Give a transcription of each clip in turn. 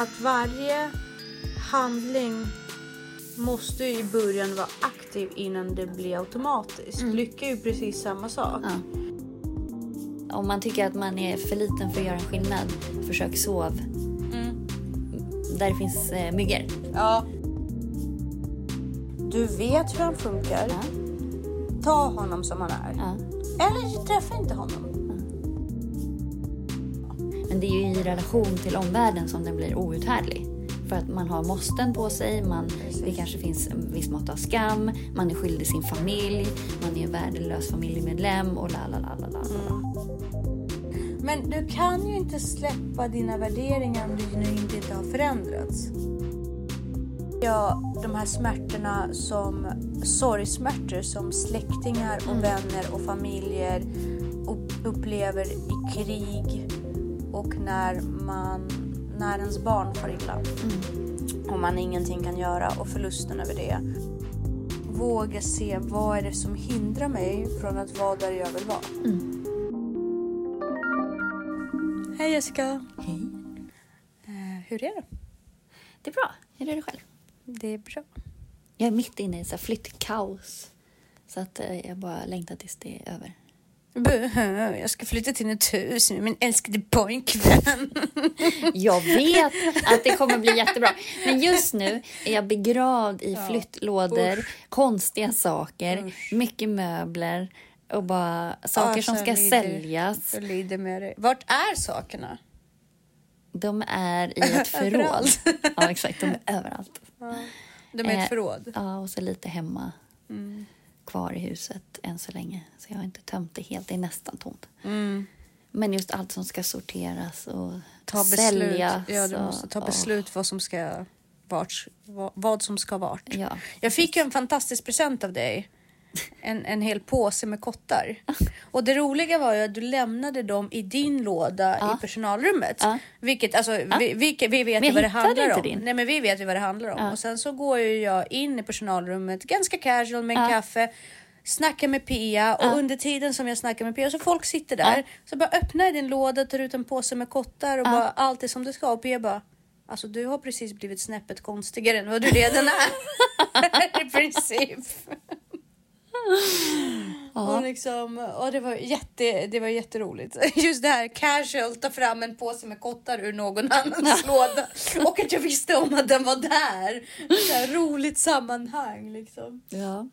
att varje handling måste i början vara aktiv innan det blir automatiskt. Lycka är ju precis samma sak. Ja. Om man tycker att man är för liten för att göra en skillnad, försök sov. Där det finns eh, myggor. Ja. Du vet hur han funkar. Ja. Ta honom som han är. Ja. Eller träffa inte honom. Men det är ju i relation till omvärlden som den blir outhärdlig. För att man har måsten på sig, man, det kanske finns en viss mått av skam, man är skyldig sin familj, man är en värdelös familjemedlem och la la la la la. Men du kan ju inte släppa dina värderingar om du nu inte, har förändrats. Ja, de här smärtorna som sorgsmärtor som släktingar och vänner och familjer upp- upplever i krig och när man när ens barn far illa och man ingenting kan göra och förlusten över det. Våga se vad är det som hindrar mig från att vara där jag vill vara. Hej Jessica! Hej. Eh, hur är det? Det är bra. Hur är det själv? Det är bra. Jag är mitt inne i flyttkaos. Så att eh, jag bara längtar tills det är över. Jag ska flytta till ett hus med min älskade pojkvän. Jag vet att det kommer bli jättebra. Men just nu är jag begravd i flyttlådor, konstiga saker, mycket möbler och bara saker som ska säljas. Jag lider med dig. Vart är sakerna? De är i ett förråd. Ja, exakt. De är överallt. De är Eh, ett förråd. Ja, och så lite hemma kvar i huset än så länge. Så jag har inte tömt det helt. Det är nästan tomt. Men just allt som ska sorteras och Ta beslut. säljas. Ja, du och- måste ta åh, beslut vad som ska vart, vad, vad som ska vart. Ja. Jag fick ju en fantastisk present av dig. En, en hel påse med kottar. Och det roliga var ju att du lämnade dem i din låda Ja. i personalrummet. Ja. Vilket, alltså, vi, vi, vi vet ju vad det handlar om. din. Nej men vi vet ju vad det handlar om. Ja. Och sen så går ju jag in i personalrummet ganska casual med en Ja. kaffe. Snackar med Pia och Ja. under tiden som jag snackar med Pia så folk sitter där. Ja. Så bara öppnar jag din låda, tar ut en påse med kottar och Ja. bara allt är som det ska. Och Pia bara Alltså du har precis blivit snäppet konstigare än vad du redan är. I princip. Och, liksom, och det, var jätte, det var jätteroligt. Just det här casual, ta fram en påse med kottar ur någon annans låda. Och att jag visste om att den var där. Så här roligt sammanhang liksom. Ja.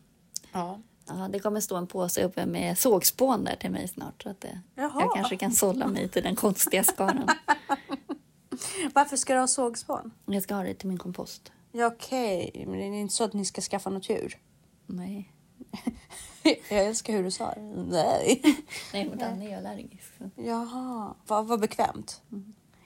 Ja. Ja, det kommer stå en påse uppe med sågspån där till mig snart. Så att det, Jaha. jag kanske kan sålla mig till den konstiga skaran. Varför ska du ha sågspån? Jag ska ha det till min kompost. Ja, okej, men det är inte så att ni ska skaffa något djur. Nej, Jag älskar hur du sa det. Nej. Nej men Danne är allergisk. Jaha, vad, vad bekvämt.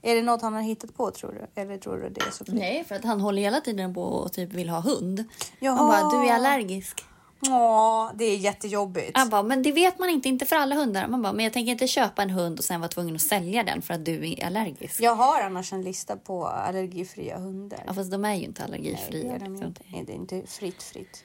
Är det något han har hittat på tror du? Eller tror du det är så? Nej, för att han håller hela tiden på och typ vill ha hund. Jaha. Han bara, du är allergisk. Ja, det är jättejobbigt. Han bara, men det vet man inte, inte för alla hundar. Man bara, men jag tänker inte köpa en hund och sen vara tvungen att sälja den för att du är allergisk. Jag har annars en lista på allergifria hundar. Ja, fast de är ju inte Nej, det allergifria. är de liksom. inte. Nej, det är inte fritt fritt.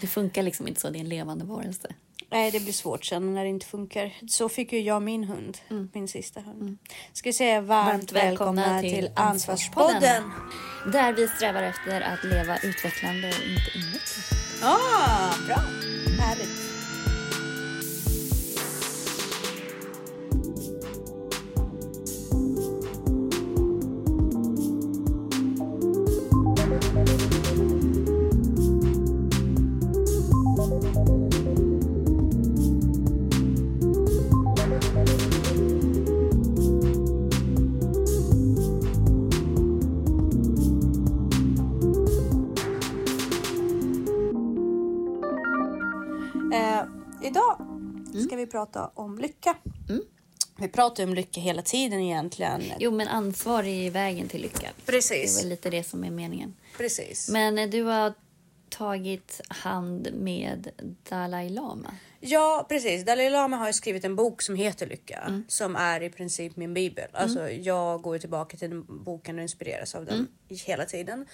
Det funkar liksom inte så, det är en levande varelse. Nej, det blir svårt sen när det inte funkar. Så fick ju jag min hund, min sista hund. Ska vi säga varmt, Varmt välkomna, välkomna till, till Ansvarspodden. Ansvarspodden. Där vi strävar efter att leva utvecklande och inte inåt. Ah, bra. Härligt. Prata om lycka. Vi pratar ju om lycka hela tiden egentligen. Jo, men ansvar är ju vägen till lycka. Det Precis. är väl lite det som är meningen. Precis. Men eh, du har tagit hand med Dalai Lama. Ja, precis. Dalai Lama har ju skrivit en bok som heter Lycka, som är i princip min bibel. Alltså, jag går tillbaka till den boken och inspireras av den hela tiden.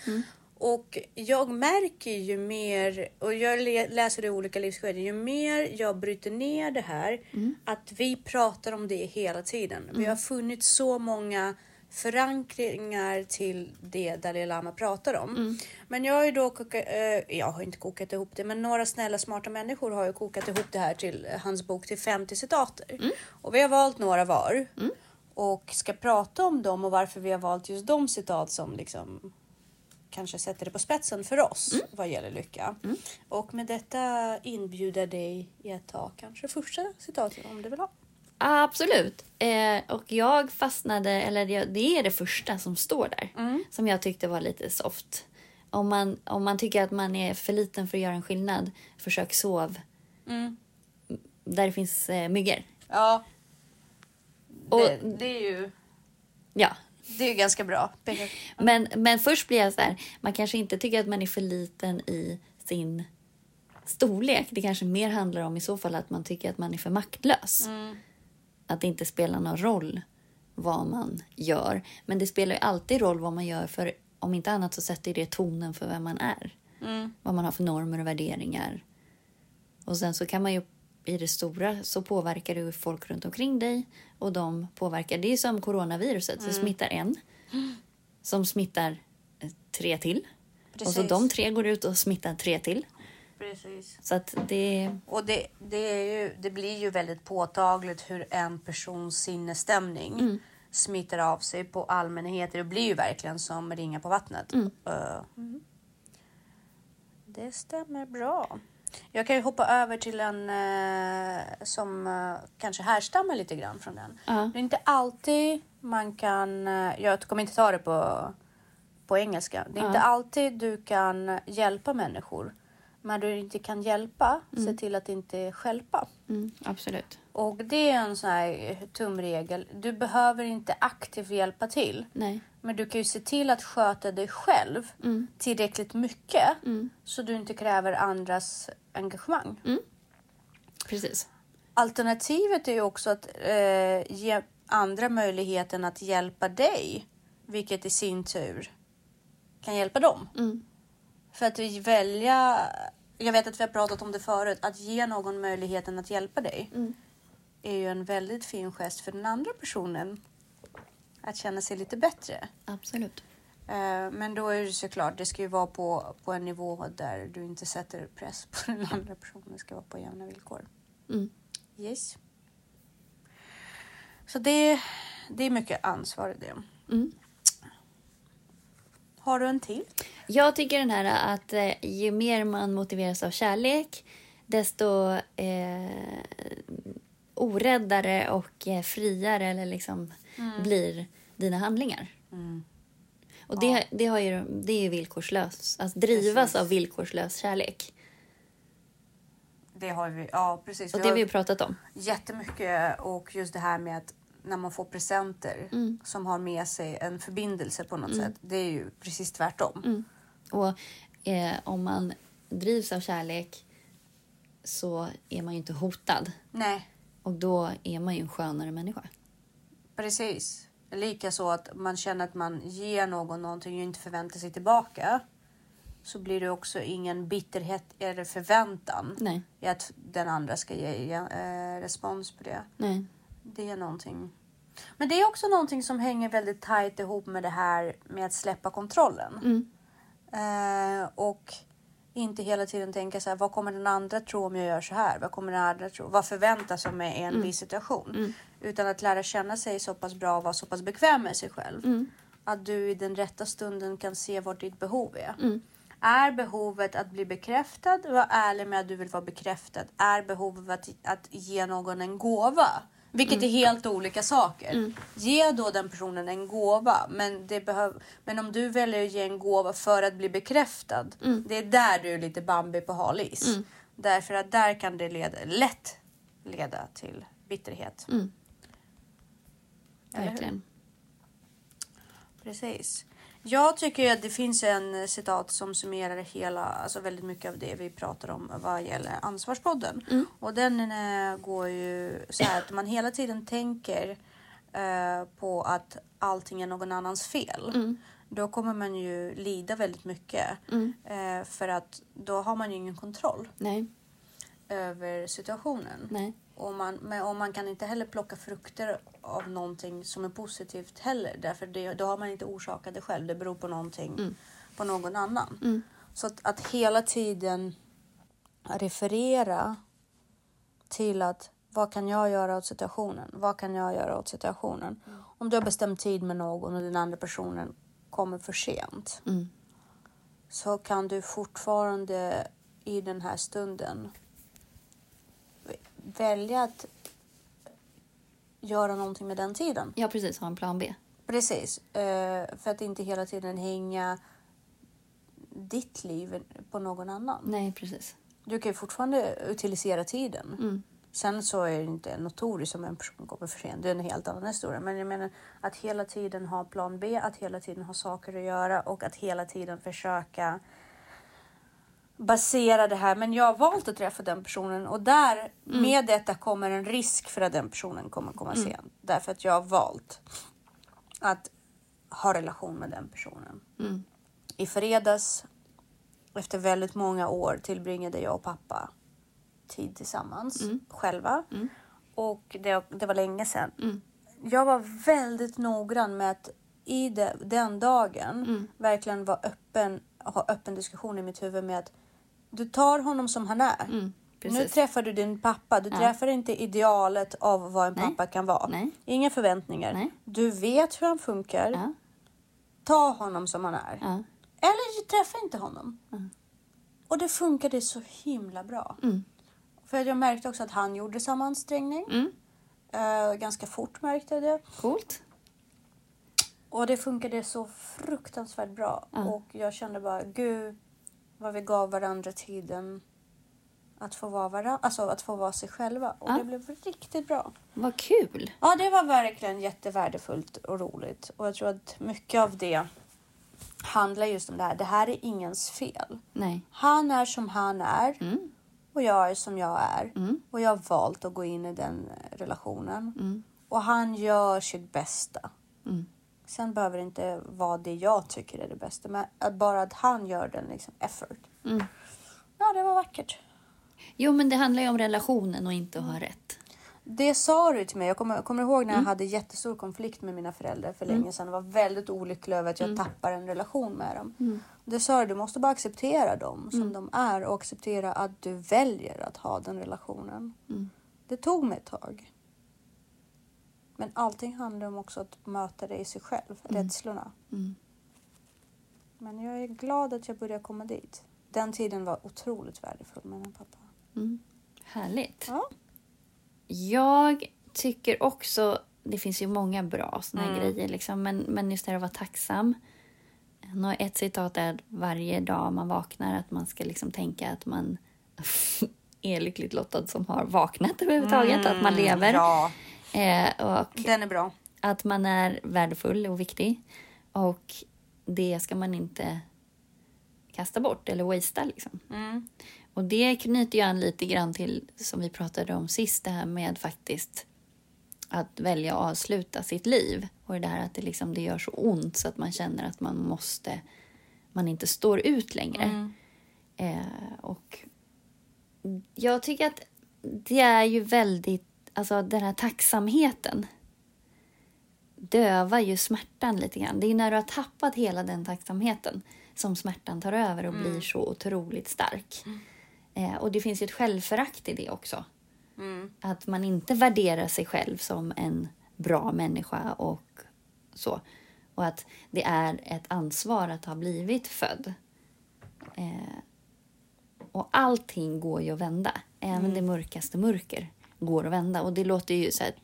Och jag märker ju mer, och jag läser det i olika livsskeden, ju mer jag bryter ner det här, att vi pratar om det hela tiden. Vi har funnit så många förankringar till det Dalai Lama pratar om. Mm. Men jag har ju då kokat, eh, jag har inte kokat ihop det, men några snälla smarta människor har ju kokat ihop det här till hans bok till 50 citater. Mm. Och vi har valt några var. Och ska prata om dem och varför vi har valt just de citat som liksom kanske sätter det på spetsen för oss Mm. vad gäller lycka. Och med detta inbjuder dig i att ta kanske första citatet om du vill ha. Absolut. Eh, och jag fastnade, eller det- det är det första som står där. Som jag tyckte var lite soft. Om man, om man tycker att man är för liten för att göra en skillnad, försök sov. Där det finns eh, myggor. Ja. Och- det, det är ju Ja. Det är ju ganska bra. Men, men först blir jag så här, man kanske inte tycker att man är för liten i sin storlek. Det kanske mer handlar om i så fall att man tycker att man är för maktlös. Att det inte spelar någon roll vad man gör. Men det spelar ju alltid roll vad man gör för om inte annat så sätter det tonen för vem man är. Vad man har för normer och värderingar. Och sen så kan man ju i det stora så påverkar du folk runt omkring dig och de påverkar. Det är som coronaviruset, det smittar en som smittar eh, tre till. Och så Precis. de tre går ut och smittar tre till. Precis. Så att det... Och det, det, är ju, det blir ju väldigt påtagligt hur en persons sinnesstämning smittar av sig på allmänheten. Det blir ju verkligen som ringa på vattnet. Mm. Det stämmer bra. Jag kan ju hoppa över till en eh, som eh, kanske härstammar lite grann från den. Ja. Det är inte alltid man kan... eh, jag kommer inte ta det på, på engelska. Det är inte alltid du kan hjälpa människor. Men du inte kan hjälpa, se till att inte stjälpa. Mm, absolut. Och det är en sån här tumregel. Du behöver inte aktivt hjälpa till. Nej. Men du kan ju se till att sköta dig själv tillräckligt mycket så du inte kräver andras engagemang. Precis. Alternativet är ju också att eh, ge andra möjligheten att hjälpa dig, vilket i sin tur kan hjälpa dem. För att vi välja, jag vet att vi har pratat om det förut, att ge någon möjligheten att hjälpa dig är ju en väldigt fin gest för den andra personen att känna sig lite bättre. Absolut. Eh, Men då är det såklart, det ska ju vara på, på en nivå där du inte sätter press på den andra personen. Det ska vara på jämna villkor. Mm. Yes. Så det, det är mycket ansvar i det. Mm. Har du en till? Jag tycker den här att eh, ju mer man motiveras av kärlek desto eh, oräddare och eh, friare eller liksom blir dina handlingar. Och det, det, har ju, det är ju villkorslöst. Att drivas Precis. av villkorslös kärlek. Det har vi, ja precis. Och Vi det har vi ju pratat om. jättemycket och just det här med att när man får presenter som har med sig en förbindelse på något sätt. Det är ju precis tvärtom. Och eh, om man drivs av kärlek så är man ju inte hotad. Nej, Och då är man ju en skönare människa. Precis. Lika så att man känner att man ger någon någonting och inte förväntar sig tillbaka. Så blir det också ingen bitterhet eller förväntan Nej. i att den andra ska ge eh, respons på det. Nej. Det är någonting. Men det är också någonting som hänger väldigt tajt ihop med det här med att släppa kontrollen. Eh, och inte hela tiden tänka så här, vad kommer den andra tro om jag gör så här? Vad kommer den andra tro? Vad förväntas av mig i en viss situation? Utan att lära känna sig så pass bra och vara så pass bekväm med sig själv. Att du i den rätta stunden kan se vad ditt behov är. Är behovet att bli bekräftad? Var ärlig med att du vill vara bekräftad. Är behovet att, att ge någon en gåva? Vilket är helt olika saker. Ge då den personen en gåva. Men, det behöv, men om du väljer att ge en gåva för att bli bekräftad. Det är där du är lite Bambi på hal is. Därför att där kan det leda, lätt leda till bitterhet. Hur? Verkligen. Precis. Jag tycker att det finns en citat som summerar hela, alltså väldigt mycket av det vi pratar om vad gäller Ansvarspodden. Och den eh, går ju så här att man hela tiden tänker eh, på att allting är någon annans fel. Då kommer man ju lida väldigt mycket. Eh, för att då har man ju ingen kontroll Nej. över situationen. Nej. Och man, men, och man kan inte heller plocka frukter av någonting som är positivt heller. Därför det, då har man inte orsakat det själv. Det beror på någonting, på någon annan. Så att, att hela tiden referera till att vad kan jag göra åt situationen? Vad kan jag göra åt situationen? Om du har bestämt tid med någon och den andra personen kommer för sent Mm. så kan du fortfarande i den här stunden välja att göra någonting med den tiden. Ja, precis. Ha en plan B. Precis, eh, för att inte hela tiden hänga ditt liv på någon annan. Nej, precis. Du kan ju fortfarande utilisera tiden. Mm. Sen så är det inte notoriskt om en person kommer för sent. Det är en helt annan historia. Men jag menar att hela tiden ha plan B, att hela tiden ha saker att göra och att hela tiden försöka basera det här. Men jag har valt att träffa den personen och där med detta kommer en risk för att den personen kommer komma sent. Därför att jag har valt att ha relation med den personen. Mm. I fredags, efter väldigt många år, tillbringade jag och pappa tid tillsammans själva. Och det, det var länge sedan. Mm. Jag var väldigt noggrann med att i det, den dagen Mm. verkligen vara öppen, ha öppen diskussion i mitt huvud med att du tar honom som han är. Mm. Nu träffar du din pappa. Du träffar inte idealet av vad en Nej. pappa kan vara. Nej. Inga förväntningar. Nej. Du vet hur han funkar. Ja. Ta honom som han är. Ja. Eller träffa inte honom. Och det funkade så himla bra. Mm. För jag märkte också att han gjorde samma ansträngning. Mm. Eh, ganska fort märkte jag det. Coolt. Och det funkade så fruktansvärt bra. Och jag kände bara, gud vad vi gav varandra tiden att få vara, varandra, alltså att få vara sig själva. Och Ja. det blev riktigt bra. Vad kul. Ja, det var verkligen jättevärdefullt och roligt. Och jag tror att mycket av det handlar just om det här. Det här är ingens fel. Nej. Han är som han är Mm. och jag är som jag är. Mm. Och jag har valt att gå in i den relationen. Mm. Och han gör sitt bästa. Mm. Sen behöver det inte vara det jag tycker är det bästa. Men att bara att han gör den liksom effort. Mm. Ja, det var vackert. Jo, men det handlar ju om relationen och inte att ha rätt. Det sa du till mig. Jag kommer, kommer ihåg när Mm. jag hade jättestor konflikt med mina föräldrar för länge sedan. och var väldigt olycklig över att Mm. jag tappar en relation med dem. Det sa du, du måste bara acceptera dem Mm. som de är och acceptera att du väljer att ha den relationen. Mm. Det tog mig ett tag. Men allting handlar om också att möta det i sig själv, rädslorna. Mm. Men jag är glad att jag började komma dit. Den tiden var otroligt värdefull med min pappa. Mm. Härligt. Ja. Jag tycker också, det finns ju många bra här Mm. grejer, liksom, men, men just det här att vara tacksam. Nå, Ett citat är att varje dag man vaknar att man ska liksom tänka att man är lyckligt lottad som har vaknat överhuvudtaget, att man lever. Ja, Eh, och den är bra. att man är värdefull och viktig. Och det ska man inte kasta bort eller wastea. Liksom. Mm. Och det knyter ju an lite grann till som vi pratade om sist, det här med faktiskt att välja att avsluta sitt liv. Och det här att det, liksom, det gör så ont så att man känner att man måste, man inte står ut längre. Mm. Eh, och jag tycker att det är ju väldigt, alltså den här tacksamheten dövar ju smärtan lite grann. Det är när du har tappat hela den tacksamheten som smärtan tar över och blir så otroligt stark. Eh, och det finns ju ett självförakt i det också. Mm. Att man inte värderar sig själv som en bra människa och så. Och att det är ett ansvar att ha blivit född. Eh, och allting går ju att vända. Även det mörkaste mörker går att vända. Och det låter ju så här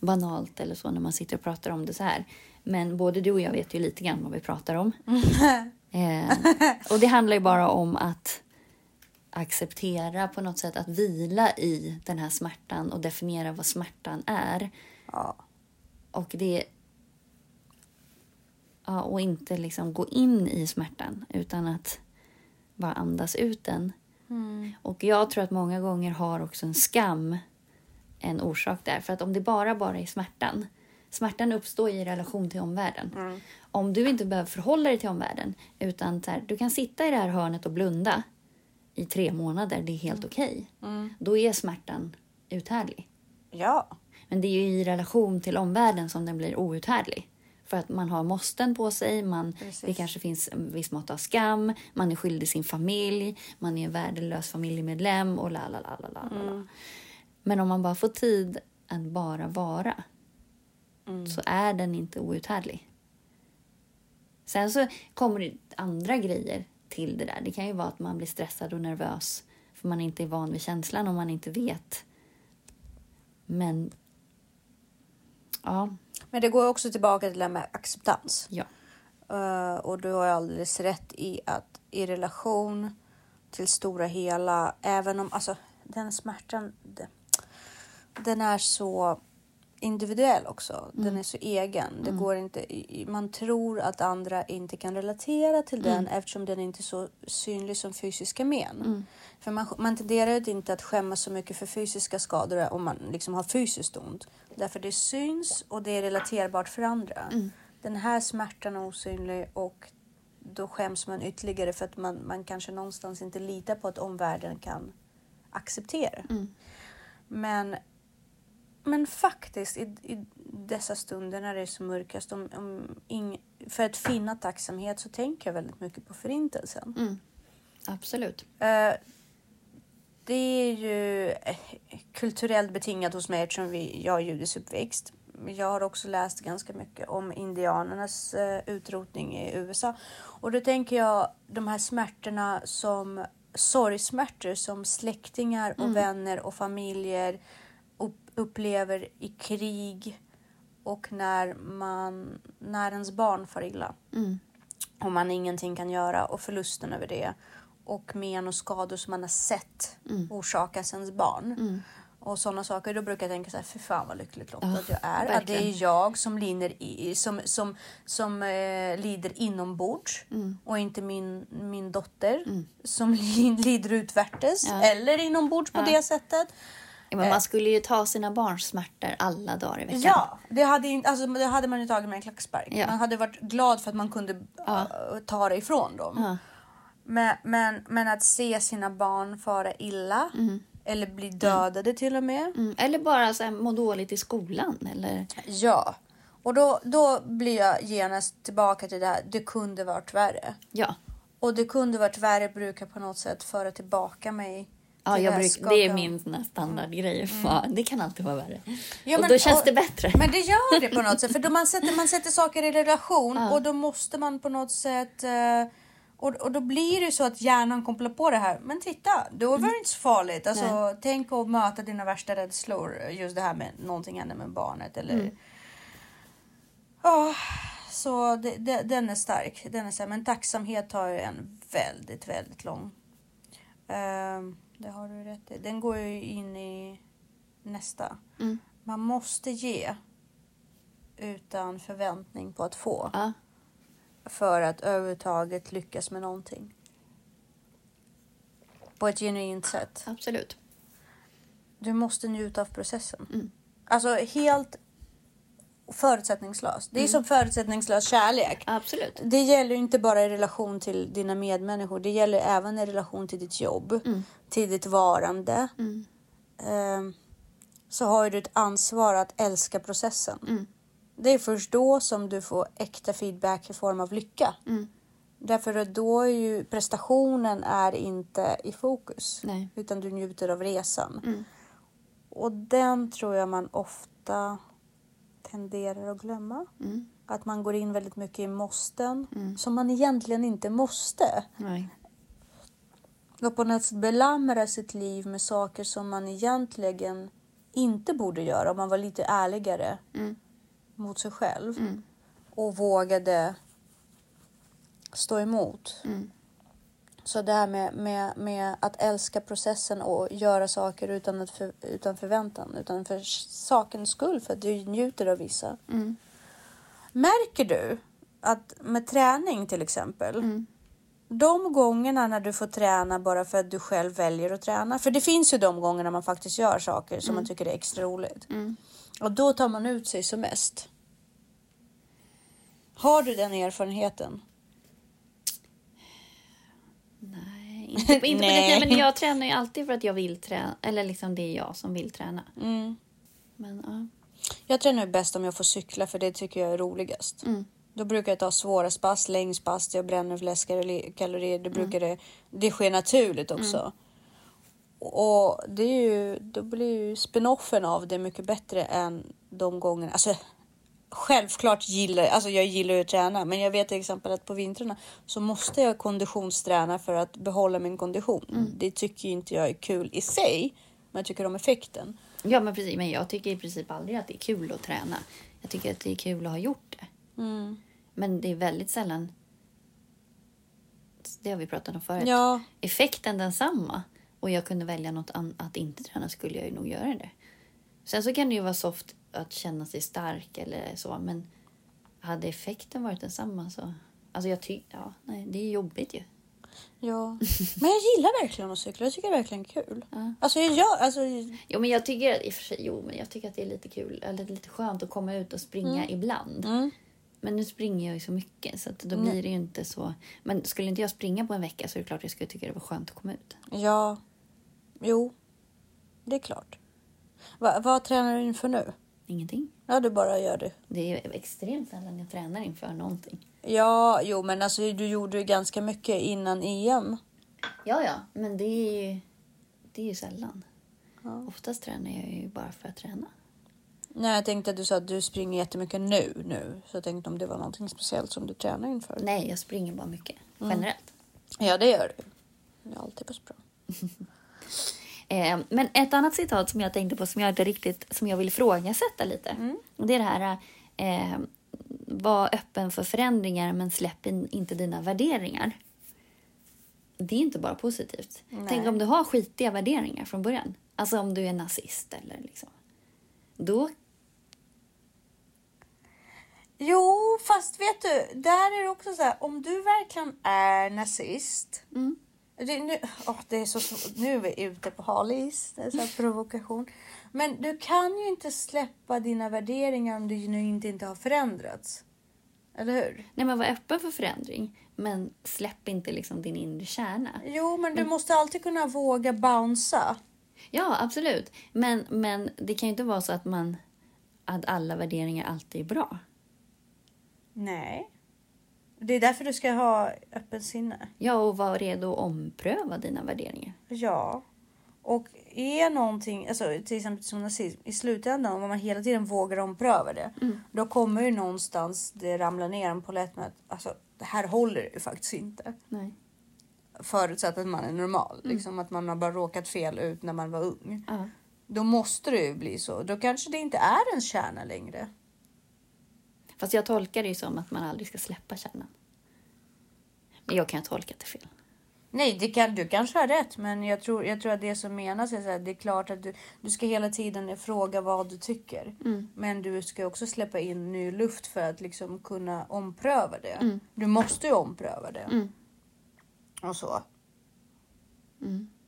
banalt eller så när man sitter och pratar om det så här. Men både du och jag vet ju lite grann vad vi pratar om. Eh, och det handlar ju bara om att acceptera på något sätt att vila i den här smärtan och definiera vad smärtan är. Ja. Och det ja, och inte liksom gå in i smärtan utan att bara andas ut den. Mm. Och jag tror att många gånger har också en skam en orsak där. För att om det bara bara är smärtan. Smärtan uppstår i relation till omvärlden. Mm. Om du inte behöver förhålla dig till omvärlden utan här, du kan sitta i det här hörnet och blunda i tre månader, det är helt okej. Mm. Då är smärtan uthärdlig. Ja. Men det är ju i relation till omvärlden som den blir outhärdlig. För att man har måsten på sig, man, Precis. det kanske finns en viss mått av skam, man är skyldig sin familj, man är en värdelös familjemedlem och la la la la la. la. Men om man bara får tid att bara vara så är den inte outhärdlig. Sen så kommer det andra grejer till det där. Det kan ju vara att man blir stressad och nervös för man inte är van vid känslan och man inte vet. Men... Ja. Men det går också tillbaka till det här med acceptans. Ja. Eh, och du har alldeles rätt i att i relation till stora hela, även om alltså den smärtan, det- den är så individuell också. Den är så egen. Det går inte, man tror att andra inte kan relatera till den eftersom den inte är så synlig som fysiska men. För man, man tenderar ju inte att skämmas så mycket för fysiska skador om man liksom har fysiskt ont. Därför det syns och det är relaterbart för andra. Den här smärtan är osynlig och då skäms man ytterligare för att man, man kanske någonstans inte litar på att omvärlden kan acceptera. Men, men faktiskt i, i dessa stunder när det är som mörkast, om, om ing, för att finna tacksamhet så tänker jag väldigt mycket på förintelsen. Mm. Absolut. Eh, det är ju eh, kulturellt betingat hos mig eftersom vi, jag är judisk uppväxt. Jag har också läst ganska mycket om indianernas eh, utrotning i USA. Och då tänker jag de här smärtorna som sorgsmärtor som släktingar och vänner och familjer upplever i krig och när, man, när ens barn far illa Mm. och man ingenting kan göra och förlusten över det och men och skador som man har sett orsakas ens barn. Och sådana saker. Då brukar jag tänka så här, för fan vad lyckligt lottad Ja, jag är. Att det verkligen. är jag som, i, som, som, som eh, lider inombords och inte min, min dotter som li, lider utvärtes Ja. eller inombords på Ja. det sättet. Ja, men man skulle ju ta sina barns smärtor alla dagar i veckan. Ja, det hade, inte- alltså, det hade man ju tagit med en klackspark. Ja. Man hade varit glad för att man kunde Ja. äh, ta det ifrån dem. Ja. Men, men, men att se sina barn fara illa eller bli dödade till och med. Mm. Eller bara så här, må dåligt i skolan. Eller... Ja. Och då, då blir jag genast tillbaka till det här, det kunde varit värre. Ja, Och det kunde varit värre brukar på något sätt föra tillbaka mig. Ja jag bruk, det är min sån standardgrej. Fan, det kan alltid vara värre. Ja, och men- då känns och- det bättre. Men det gör det på något sätt. För då man, sätter, man sätter saker i relation Ja. och då måste man på något sätt... eh, och, och då blir det så att hjärnan kopplar på det här. Men titta, då var det inte så farligt. Alltså, tänk att möta dina värsta rädslor. Just det här med någonting händer med barnet. Eller... Ja, så det, det, den är stark. Den är stark. Men tacksamhet har ju en väldigt, väldigt lång. Ehm, det har du rätt i. Den går ju in i nästa. Mm. Man måste ge utan förväntning på att få Ja, för att överhuvudtaget lyckas med någonting. På ett genuint sätt. absolut. Du måste njuta av processen. Mm. Alltså helt förutsättningslöst. Det är som förutsättningslös kärlek. Absolut. Det gäller inte bara i relation till dina medmänniskor. Det gäller även i relation till ditt jobb, till ditt varande. Mm. Ehm, så har du ett ansvar att älska processen. Mm. Det är först då som du får äkta feedback i form av lycka. Mm. Därför att då är ju prestationen är inte i fokus. Nej. Utan du njuter av resan. Mm. Och den tror jag man ofta tenderar att glömma. Mm. Att man går in väldigt mycket i måsten Mm. som man egentligen inte måste. Nej. Och på något sätt belamra sitt liv med saker som man egentligen inte borde göra om man var lite ärligare Mm. mot sig själv Mm. och vågade stå emot. Mm. Så det här med, med, med att älska processen och göra saker utan, att för, utan förväntan, utan för sakens skull, för att du njuter av vissa. Mm. Märker du att med träning till exempel, Mm. de gångerna när du får träna bara för att du själv väljer att träna, för det finns ju de gångerna man faktiskt gör saker som man tycker är extra roligt. Mm. Och då tar man ut sig som mest. Har du den erfarenheten? Inte, inte på det Nej. sättet. Men jag tränar ju alltid för att jag vill träna. Eller liksom det är jag som vill träna. Mm. Men ja. Jag tränar bäst om jag får cykla för det tycker jag är roligast. Mm. Då brukar jag ta svåra pass, längdspass, jag bränner flest kalori- kalorier. Det, brukar det, det sker naturligt också. Och det är ju, då blir ju spinoffen av det mycket bättre än de gångerna. Alltså, självklart gillar alltså jag gillar att träna, men jag vet till exempel att på vintrarna så måste jag konditionsträna för att behålla min kondition. Det tycker inte jag är kul i sig, men jag tycker om effekten. ja, men precis. Men jag tycker i princip aldrig att det är kul att träna. Jag tycker att det är kul att ha gjort det. Men det är väldigt sällan... Det har vi pratat om förut. Ja, Effekten densamma. Och jag kunde välja något annat att inte träna skulle jag ju nog göra det. Sen så kan det ju vara soft att känna sig stark eller så. Men hade effekten varit densamma så... Alltså jag tycker... Ja, nej, det är jobbigt ju. ja. Men jag gillar verkligen att cykla. Jag tycker det är verkligen kul. Alltså jag gör, alltså Jo, men jag tycker, i och för sig, jo, men jag tycker att det är lite kul, eller lite skönt att komma ut och springa ibland. Mm. Men nu springer jag ju så mycket så att då blir det ju inte så. Men skulle inte jag springa på en vecka så är det klart jag skulle tycka det var skönt att komma ut. Ja, jo, det är klart. Va, vad tränar du inför nu? Ingenting. Ja, du bara gör det. Det är extremt sällan jag tränar inför någonting. Ja, jo, men alltså du gjorde ju ganska mycket innan EM. Ja, ja, men det är ju, det är ju sällan. Ja. Oftast tränar jag ju bara för att träna. Nej, jag tänkte att du sa att du springer jättemycket nu, nu. Så jag tänkte om det var någonting speciellt som du tränar inför. Nej, jag springer bara mycket. Generellt. Ja, det gör du. Det är alltid på språng. Eh, men ett annat citat som jag tänkte på som jag inte riktigt som jag vill ifrågasätta lite. Och det är det här eh, var öppen för förändringar men släpp in, inte dina värderingar. Det är inte bara positivt. Tänk om du har skitiga värderingar från början. Alltså om du är nazist eller liksom. Då, Jo, fast vet du, där är det också så här, om du verkligen är nazist. Det, nu, åh, det är så, nu är vi ute på hal is, det är så provokation. Men du kan ju inte släppa dina värderingar om du nu inte, inte har förändrats. Eller hur? nej men var öppen för förändring. Men släpp inte liksom din inre kärna. Jo, men du måste alltid kunna våga bouncea. Ja, absolut. Men, men det kan ju inte vara så att man att alla värderingar alltid är bra. Nej. Det är därför du ska ha öppen sinne. Ja, och vara redo att ompröva dina värderingar. Ja. Och är någonting, alltså till exempel som nazism, i slutändan om man hela tiden vågar ompröva det. Då kommer ju någonstans det ramla ner en polett med att alltså, det här håller ju faktiskt inte. Nej. Förutsatt att man är normal, liksom att man har bara råkat fel ut när man var ung. Ja. Då måste det ju bli så. Då kanske det inte är en kärna längre. Fast jag tolkar det ju som att man aldrig ska släppa kärnan. Men jag kan ha tolkat det fel. Nej, det kan, du kanske har rätt, men jag tror, jag tror att det som menas är här, det är klart att du, du ska hela tiden fråga vad du tycker. Men du ska också släppa in ny luft för att liksom kunna ompröva det. Du måste ju ompröva det. Och så.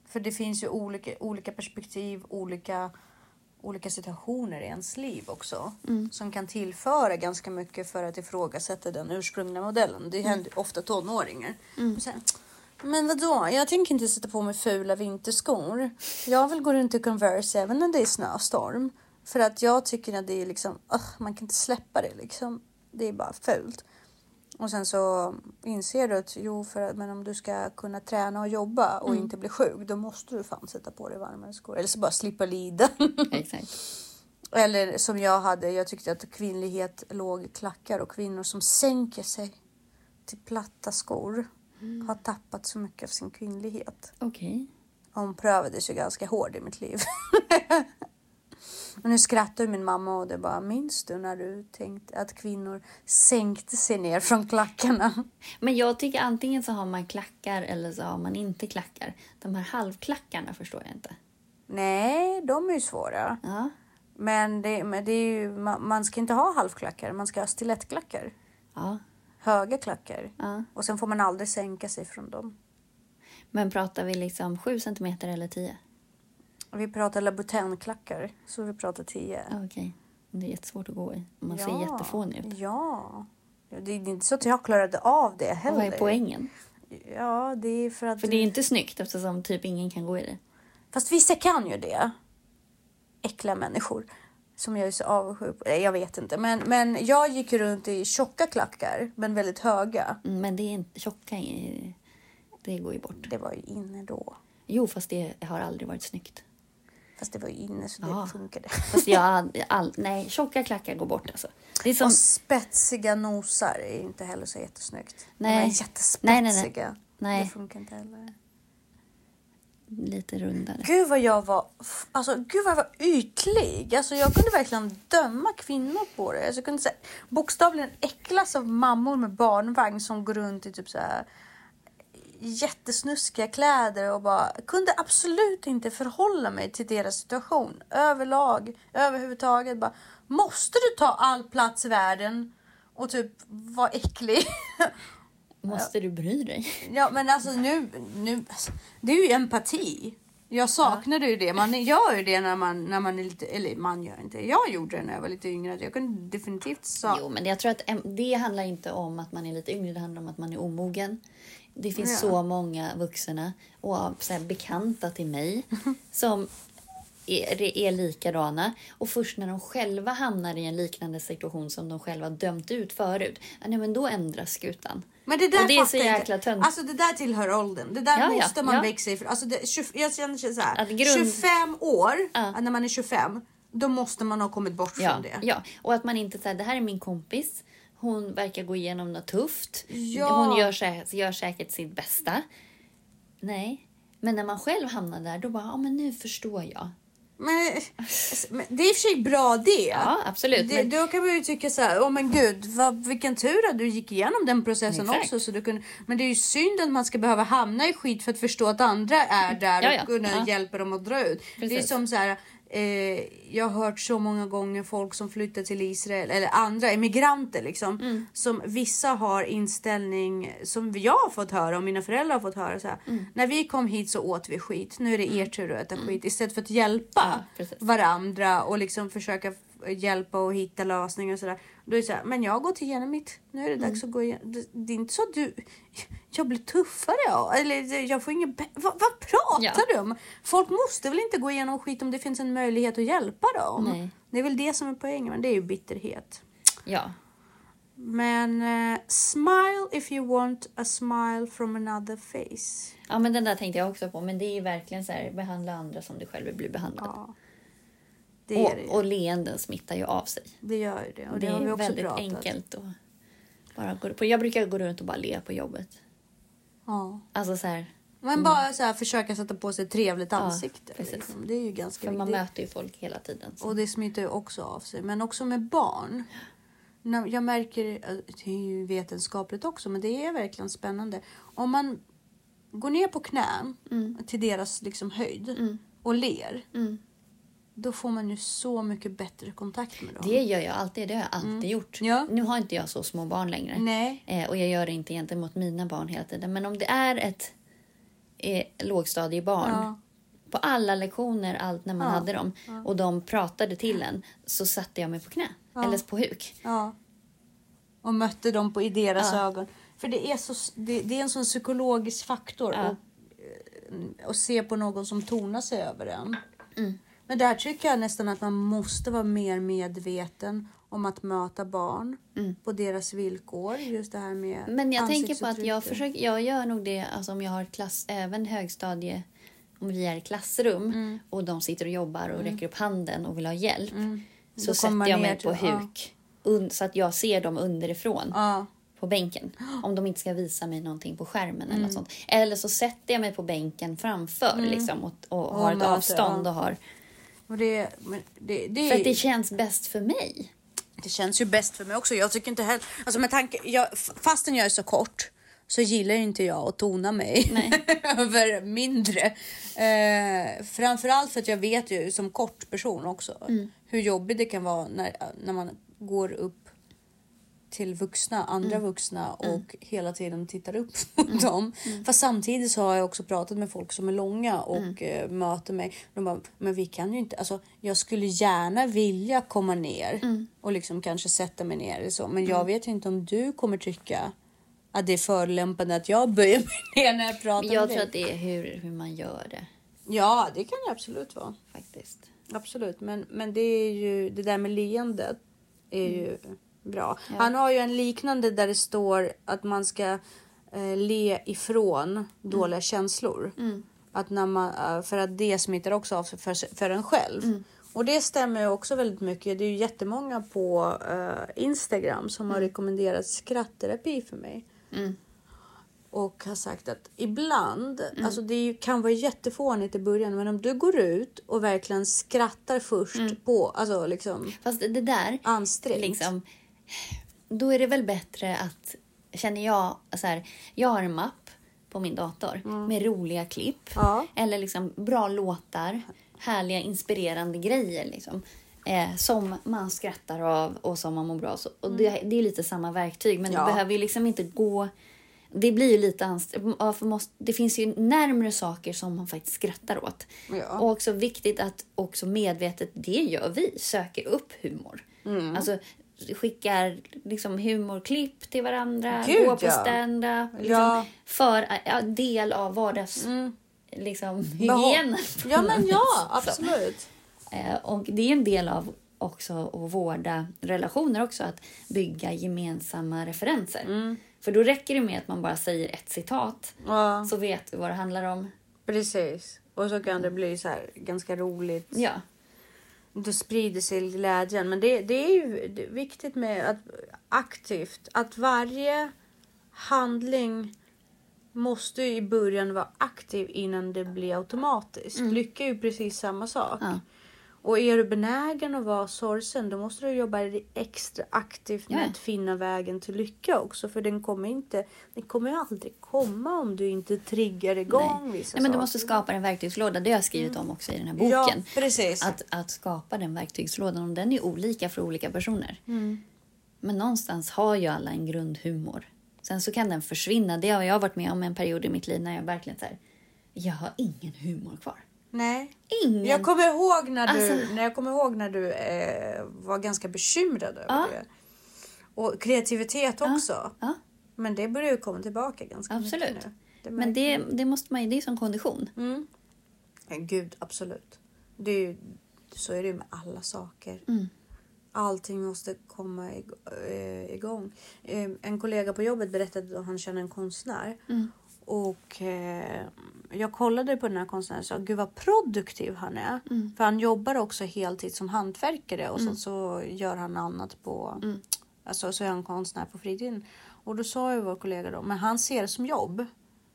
För det finns ju olika, olika perspektiv, olika, olika situationer i ens liv också. Som kan tillföra ganska mycket för att ifrågasätta den ursprungliga modellen. Det händer ofta tonåringar. Och sen, men vadå, jag tänker inte sätta på mig fula vinterskor. Jag vill gå runt i Converse även när det är snöstorm. För att jag tycker att det är liksom, ugh, man kan inte släppa det liksom. Det är bara fult. Och sen så inser du att jo, för, att- men om du ska kunna träna och jobba och inte bli sjuk, då måste du fan sätta på dig varmare skor. Eller så bara slippa lida. Exakt. Eller som jag hade, jag tyckte att kvinnlighet låg i klackar och kvinnor som sänker sig till platta skor har tappat så mycket av sin kvinnlighet. Okej. Omprövades ju ganska hård i mitt liv. och nu skrattar min mamma och det bara, minns du när du tänkte att kvinnor sänkte sig ner från klackarna? Men jag tycker antingen så har man klackar eller så har man inte klackar. De här halvklackarna förstår jag inte. Nej, de är ju svåra. Ja. Men det, men det är ju, man, man ska inte ha halvklackar, man ska ha stilettklackar. Ja. Höga klackar. ja. Och sen får man aldrig sänka sig från dem. Men pratar vi liksom 7 centimeter eller 10? Vi pratar Louboutin-klackar, så vi pratar 10. Ja, Okej. Det är jättesvårt att gå i. Man ser jättefånig ut. Ja. Ja, Det är inte så att jag klarade av det Och heller. vad är poängen? Ja, det är för att... För det är inte snyggt eftersom typ ingen kan gå i det. Fast vissa kan ju det. Äckliga människor. Som jag är så avundsjuk på. Jag vet inte. Men, men jag gick runt i tjocka klackar, men väldigt höga. Mm, Men det är inte tjocka, det går ju bort. Det var ju inne då. Jo, fast det har aldrig varit snyggt. Fast det var ju inne så det Ja. funkade. Fast jag all, nej, tjocka klackar går bort alltså. Det är som, Och spetsiga nosar är inte heller så jättesnyggt. Nej. De är Nej, jättespetsiga. nej, nej. Nej. Det funkar inte heller. lite rundare. Gud vad jag var, alltså gud vad jag var ytlig. Alltså jag kunde verkligen döma kvinnor på det. Alltså, jag kunde säga, bokstavligen äcklas av mammor med barnvagn som går runt i typ så här jättesnuskiga kläder och bara kunde absolut inte förhålla mig till deras situation överlag, överhuvudtaget. Bara, måste du ta all plats i världen och typ vara äcklig? Måste du bry dig? Ja, men alltså nu, nu alltså, det är ju empati. Jag saknade ju det. Man gör ju det när man, när man är lite, eller man gör inte. Jag gjorde det när jag var lite yngre. Jag kunde definitivt sa... Jo, men jag tror att det handlar inte om att man är lite yngre, det handlar om att man är omogen. Det finns Ja. så många vuxna och så här, bekanta till mig som är, är likadana. Och först när de själva hamnar i en liknande situation som de själva dömt ut förut, ja, nej, men då ändras skutan. Men det där Och det är så jäkla tönt. Alltså det där tillhör åldern. Det där Ja, ja, måste man ja. växa ifrån. Alltså det, 20, jag känner så här. Grund- 25 år, Ja. när man är 25, då måste man ha kommit bort Ja, från det. ja, och att man inte säger det här är min kompis. Hon verkar gå igenom något tufft. Ja. Hon gör, sä- gör säkert sitt bästa. Nej, men när man själv hamnar där, då bara, ja men nu förstår jag. Men, men det är i och för sig bra det. Ja, absolut. Det, men, Då kan man ju tycka så här, åh men gud, vad, vilken tur att du gick igenom den processen Exakt. också. Så du kunde, men det är ju synd att man ska behöva hamna i skit för att förstå att andra är där Ja, ja. och kunna Ja. hjälpa dem att dra ut. Det är Precis. som så här, eh, jag har hört så många gånger folk som flyttar till Israel, eller andra emigranter liksom. Mm. Som vissa har inställning som jag har fått höra och mina föräldrar har fått höra så här. Mm. När vi kom hit så åt vi skit, nu är det er tur att äta skit. Istället för att hjälpa Ja, varandra och liksom försöka hjälpa och hitta lösningar och sådär. Då är det så här, men jag har gått igenom mitt. Nu är det dags att gå igenom. Det, det är inte så att du, jag blir tuffare eller jag får ingen, vad, vad pratar Ja. du om? Folk måste väl inte gå igenom skit om det finns en möjlighet att hjälpa dem? Nej. Det är väl det som är poängen, men det är ju bitterhet. ja, Men eh, smile if you want a smile from another face. ja, men den där tänkte jag också på. Men det är ju verkligen så här, behandla andra som du själv vill bli behandlad. Ja. Det är det och, och leenden smittar ju av sig. Det gör ju det. Och det, det har vi är också väldigt pratat. enkelt. Och bara gå, på, jag brukar gå runt och bara le på jobbet. Ja. Alltså så här, Men bara så här, försöka sätta på sig ett trevligt Mm. Ja, ansikte. precis. liksom. Det är ju ganska för man viktigt. möter ju folk hela tiden. Så. Och det smittar ju också av sig. Men också med barn. Jag märker, det är ju vetenskapligt också, men det är verkligen spännande. Om man går ner på knän till deras liksom höjd och ler. Mm. Då får man ju så mycket bättre kontakt med dem. Det gör jag alltid. Det har jag alltid gjort. Ja. Nu har inte jag så små barn längre. Nej. Eh, och jag gör det inte egentligen mot mina barn hela tiden. Men om det är ett eh, lågstadiebarn Ja. på alla lektioner, allt när man Ja. hade dem och de pratade till en så satte jag mig på knä eller på huk. Och mötte dem på, i deras ögon. För det är, så, det, det är en sån psykologisk faktor. Ja. Och, eh, se på någon som tonar sig över en. Mm. Men där tycker jag nästan att man måste vara mer medveten om att möta barn på deras villkor. Just det här med Mm. Men jag tänker på att jag försöker, jag gör nog det alltså om jag har ett klass, även högstadie, om vi är i klassrum Mm. och de sitter och jobbar och räcker upp handen och vill ha hjälp. Så kommer man sätter jag mig på ja. huk un, så att jag ser dem underifrån. Ja. på bänken. Om de inte ska visa mig någonting på skärmen Mm. eller något sånt. Eller så sätter jag mig på bänken framför liksom, och, och, har ett möter, avstånd ja. och har... Det, det, det, För att det känns bäst för mig. Det känns ju bäst för mig också. Jag tycker inte heller... Alltså med tanke, jag, fastän jag är så kort så gillar inte jag att tona mig över mindre. Eh, framförallt för att jag vet ju som kort person också Mm. hur jobbigt det kan vara när, när man går upp till vuxna, andra Mm. vuxna och hela tiden tittar upp mot dem. Mm. Fast samtidigt så har jag också pratat med folk som är långa och eh, möter mig. De bara, men vi kan ju inte, alltså jag skulle gärna vilja komma ner och liksom kanske sätta mig ner eller så. Men jag vet ju inte om du kommer tycka att det är förolämpande att jag böjer mig ner när jag pratar Men jag med tror dig. att det är hur, hur man gör det Ja, det kan det absolut vara. faktiskt. Absolut, men, men det är ju det där med leendet är ju bra. Han har ju en liknande där det står att man ska eh, le ifrån dåliga känslor. Att när man, eh, för att det smittar också av sig för, för en själv. Och det stämmer ju också väldigt mycket. Det är ju jättemånga på eh, Instagram som har rekommenderat skrattterapi för mig. Och har sagt att ibland, alltså det kan vara jättefånigt i början, men om du går ut och verkligen skrattar först på, alltså liksom Fast det det där, ansträngt. liksom, då är det väl bättre att, känner jag, så här, jag har en mapp på min dator med roliga klipp. Ja. Eller liksom bra låtar, härliga inspirerande grejer. Liksom, eh, som man skrattar av och som man mår bra av. Och det, det är lite samma verktyg, men Ja. det behöver ju liksom inte gå... Det blir ju lite ansträngt. Det finns ju närmre saker som man faktiskt skrattar åt. Ja. Och också viktigt att också medvetet, det gör vi, söker upp humor. Mm. Alltså skickar liksom humorklipp till varandra, Gud, går på ja. stand-up. Liksom, Ja. För ja, del av vardags... Liksom, Behå- hygienen. Ja men ja, absolut. Eh, Och det är en del av också att vårda relationer också, att bygga gemensamma referenser. Mm. För då räcker det med att man bara säger ett citat, Ja, så vet vi vad det handlar om. precis. Och så kan det bli så här ganska roligt. Ja, Då sprider sig glädjen. Men det, det är ju viktigt med att aktivt, att varje handling måste ju i början vara aktiv innan det blir automatiskt. Lycka är ju precis samma sak. Ja. Och är du benägen att vara sorgsen då måste du jobba extra aktivt med Ja. att finna vägen till lycka också. För den kommer inte, den kommer aldrig komma om du inte triggar igång nej. vissa nej, men du måste skapa en verktygslåda. Det har jag skrivit om också i den här boken. Ja, precis. Att, att skapa den verktygslådan, och den är olika för olika personer. Mm. Men någonstans har ju alla en grundhumor. Sen så kan den försvinna. Det har jag varit med om en period i mitt liv när jag verkligen så här, jag har ingen humor kvar. Nej. Ingen. Jag kommer ihåg när du, Alltså- när jag kommer ihåg när du eh, var ganska bekymrad över Ja. det. Och kreativitet också. Ja, Men det börjar ju komma tillbaka ganska absolut. mycket nu. Det Men det, det måste man ju, det är som kondition. Mm. Gud, absolut. Det är ju, så är det ju med alla saker. Mm. Allting måste komma eh, igång. Eh, En kollega på jobbet berättade att han känner en konstnär. Mm. Och eh, jag kollade på den här konstnären och sa, gud vad produktiv han är. Mm. För han jobbar också heltid som hantverkare och så, så gör han annat på, Mm. alltså så är han konstnär på fritiden. Och då sa ju vår kollega då, men han ser det som jobb.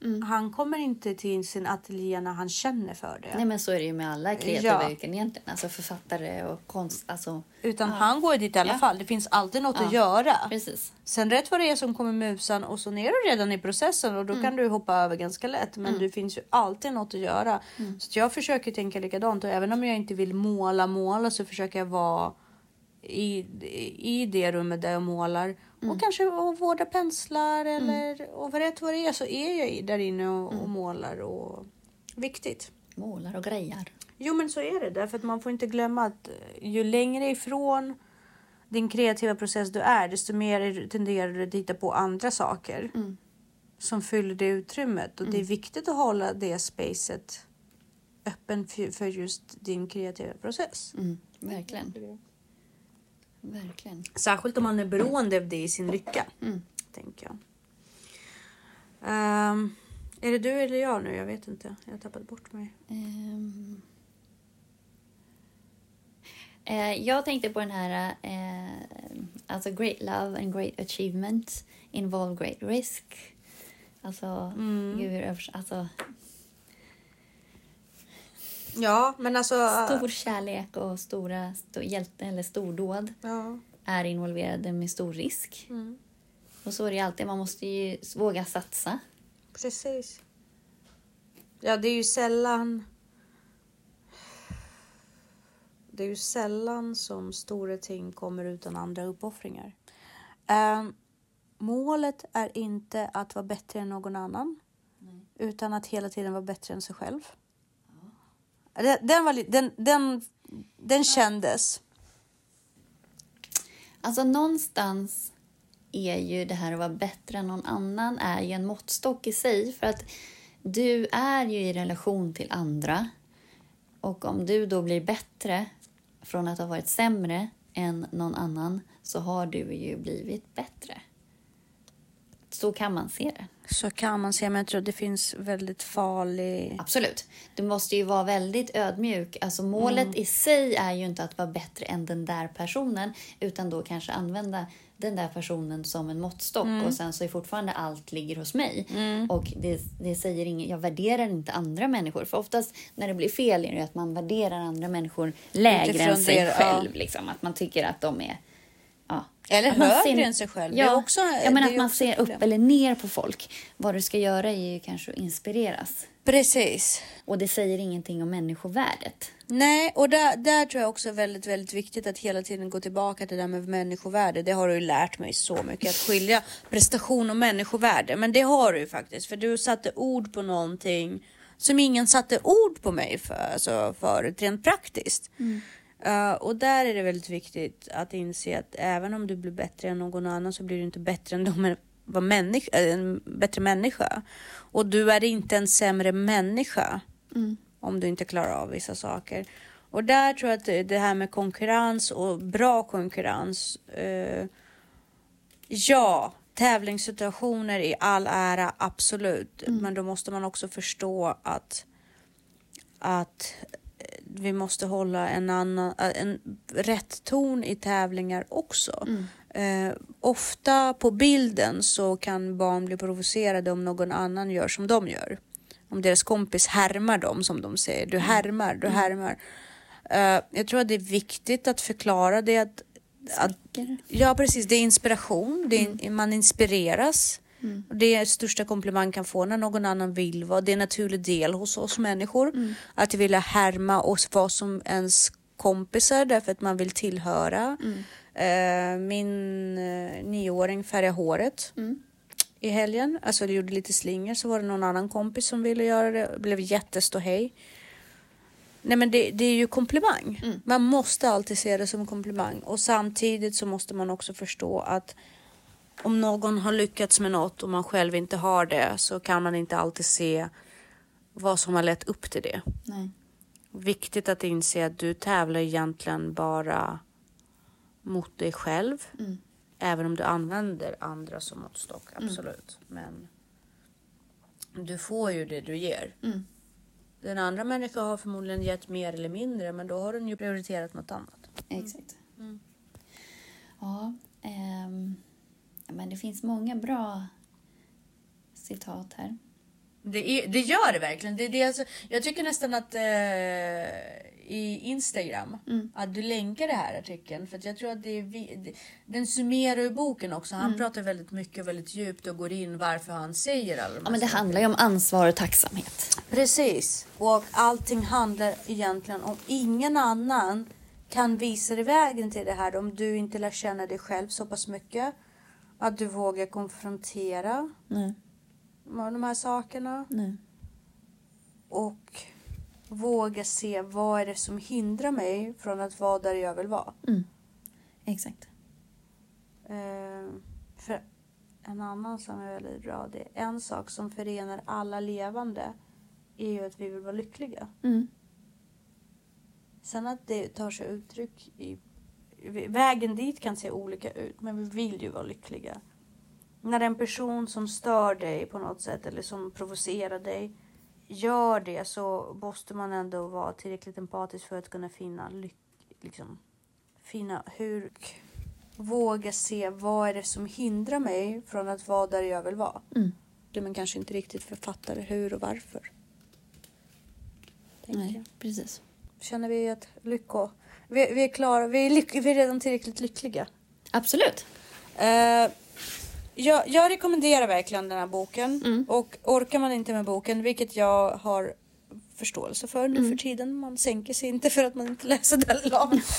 Mm. Han kommer inte till sin ateljé när han känner för det. Nej men så är det ju med alla kreativa Ja. yrken egentligen. Alltså författare och konst. Alltså, Utan han går dit i alla Ja. fall. Det finns alltid något Ja. att göra. precis. Sen rätt vad det är som kommer musan och så är du redan i processen och då kan du hoppa över ganska lätt. Men det finns ju alltid något att göra. Så att jag försöker tänka likadant och även om jag inte vill måla måla så försöker jag vara i, i det rummet där jag målar och kanske och vårda penslar eller och vad rätt vad det är så är jag där inne och, och målar och viktigt. Målar och grejar. Jo men så är det därför att man får inte glömma att eh, ju längre ifrån din kreativa process du är desto mer tenderar du att titta på andra saker Mm. som fyller det utrymmet och det är viktigt att hålla det spacet öppen för, för just din kreativa process. Mm, verkligen. Verkligen. Särskilt om man är beroende av det i sin lycka, Mm. tänker jag. Ehm, är det du eller jag nu? Jag vet inte. Jag har tappat bort mig. Ehm. Eh, jag tänkte på den här, eh, alltså great love and great achievement involve great risk. Alltså, gud, hur övers- alltså Ja, men alltså... stor kärlek och stora sto- hjälte eller stordåd Ja. är involverade med stor risk. Mm. Och så är det alltid, man måste ju våga satsa. Precis. Ja, det är ju sällan... Det är ju sällan som stora ting kommer utan andra uppoffringar. Ehm, målet är inte att vara bättre än någon annan. Utan att hela tiden vara bättre än sig själv. Den, den, var, den, den, den kändes. Alltså någonstans är ju det här att vara bättre än någon annan är ju en måttstock i sig. För att du är ju i relation till andra. Och om du då blir bättre från att ha varit sämre än någon annan så har du ju blivit bättre. Så kan man se det. Så kan man se, men jag tror det finns väldigt farlig... Absolut. Du måste ju vara väldigt ödmjuk. Alltså målet Mm. i sig är ju inte att vara bättre än den där personen utan då kanske använda den där personen som en måttstock Mm. och sen så är fortfarande allt ligger hos mig. Och det, det säger inget, jag värderar inte andra människor. För oftast när det blir fel är det ju att man värderar andra människor lägre än sig det, ja. själv. Liksom. Att man tycker att de är... Ja. Eller Att högre än sig själv. Ja, också- ja men att man ser ett upp problem. eller ner på folk. Vad du ska göra är ju kanske att inspireras. Precis. Och det säger ingenting om människovärdet. Nej, och där, där tror jag också är väldigt, väldigt viktigt att hela tiden gå tillbaka till det där med människovärde. Det har du ju lärt mig så mycket, att skilja prestation och människovärde. Men det har du ju faktiskt, för du satte ord på någonting som ingen satte ord på mig för, alltså förut, rent praktiskt. Uh, och där är det väldigt viktigt att inse att även om du blir bättre än någon annan så blir du inte bättre än de var människa, äh, en bättre människa. Och du är inte en sämre människa om du inte klarar av vissa saker. Och där tror jag att det- här med konkurrens och bra konkurrens. Eh, ja, tävlingssituationer i all ära, absolut. Men då måste man också förstå att, att eh, vi måste hålla en, annan, eh, en rätt ton i tävlingar också. Eh, ofta på bilden så kan barn bli provocerade om någon annan gör som de gör. Om deras kompis härmar dem som de säger. Du härmar, du härmar. Eh, jag tror att det är viktigt att förklara det. Att, att, ja, precis. Det är inspiration. Det är, Man inspireras. Och Det är största komplimang man kan få när någon annan vill vara. Det är en naturlig del hos oss människor. Att vilja härma och vara som ens kompisar därför att man vill tillhöra. Eh, min eh, nioåring färgade håret i helgen. Alltså det gjorde lite slinger så var det någon annan kompis som ville göra det. Det blev jätteståhej. Nej men det, det är ju komplimang. Man måste alltid se det som komplimang. Och samtidigt så måste man också förstå att om någon har lyckats med något och man själv inte har det så kan man inte alltid se vad som har lett upp till det. Nej. Viktigt att inse att du tävlar egentligen bara mot dig själv. Även om du använder andra som måttstock, absolut. Men du får ju det du ger. Mm. Den andra människan har förmodligen gett mer eller mindre, men då har den ju prioriterat något annat. Exakt. Ja, men det finns många bra citat här. Det, är, det gör det verkligen. Det, det är alltså, jag tycker nästan att eh, i Instagram, att du länkar det här artikeln. För jag tror att det är, den summerar ju boken också. Han pratar väldigt mycket och väldigt djupt och går in varför han säger alla de Ja, men det sakerna. handlar ju om ansvar och tacksamhet. Precis. Och allting handlar egentligen om ingen annan kan visa dig vägen till det här om du inte lär känna dig själv så pass mycket. Att du vågar konfrontera Nej. de här sakerna. Nej. Och våga se vad är det som hindrar mig från att vara där jag vill vara. Exakt. Eh, för en annan som är väldigt bra, det är en sak som förenar alla levande är ju att vi vill vara lyckliga. Mm. Sen att det tar sig uttryck i... Vägen dit kan se olika ut, men vi vill ju vara lyckliga. När en person som stör dig på något sätt eller som provocerar dig gör det så måste man ändå vara tillräckligt empatisk för att kunna finna lyck... Liksom, finna hur... Våga se vad är det som hindrar mig från att vara där jag vill vara. Mm. Men kanske inte riktigt författare hur och varför. Tänker Nej, jag. precis. Känner vi att lycko... Vi, vi är klara, vi är, lyck, vi är redan tillräckligt lyckliga. Absolut. Eh, jag, jag rekommenderar verkligen den här boken. Mm. Och orkar man inte med boken, vilket jag har förståelse för nu Mm. för tiden. Man sänker sig inte för att man inte läser Dalai.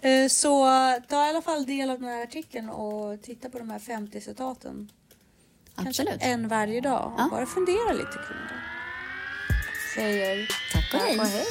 Eh, Så ta i alla fall del av den här artikeln och titta på de här 50 citaten. Kanske Absolut. en varje dag. Ja. Bara fundera lite kring det. Säger Tack och hej. tack och hej.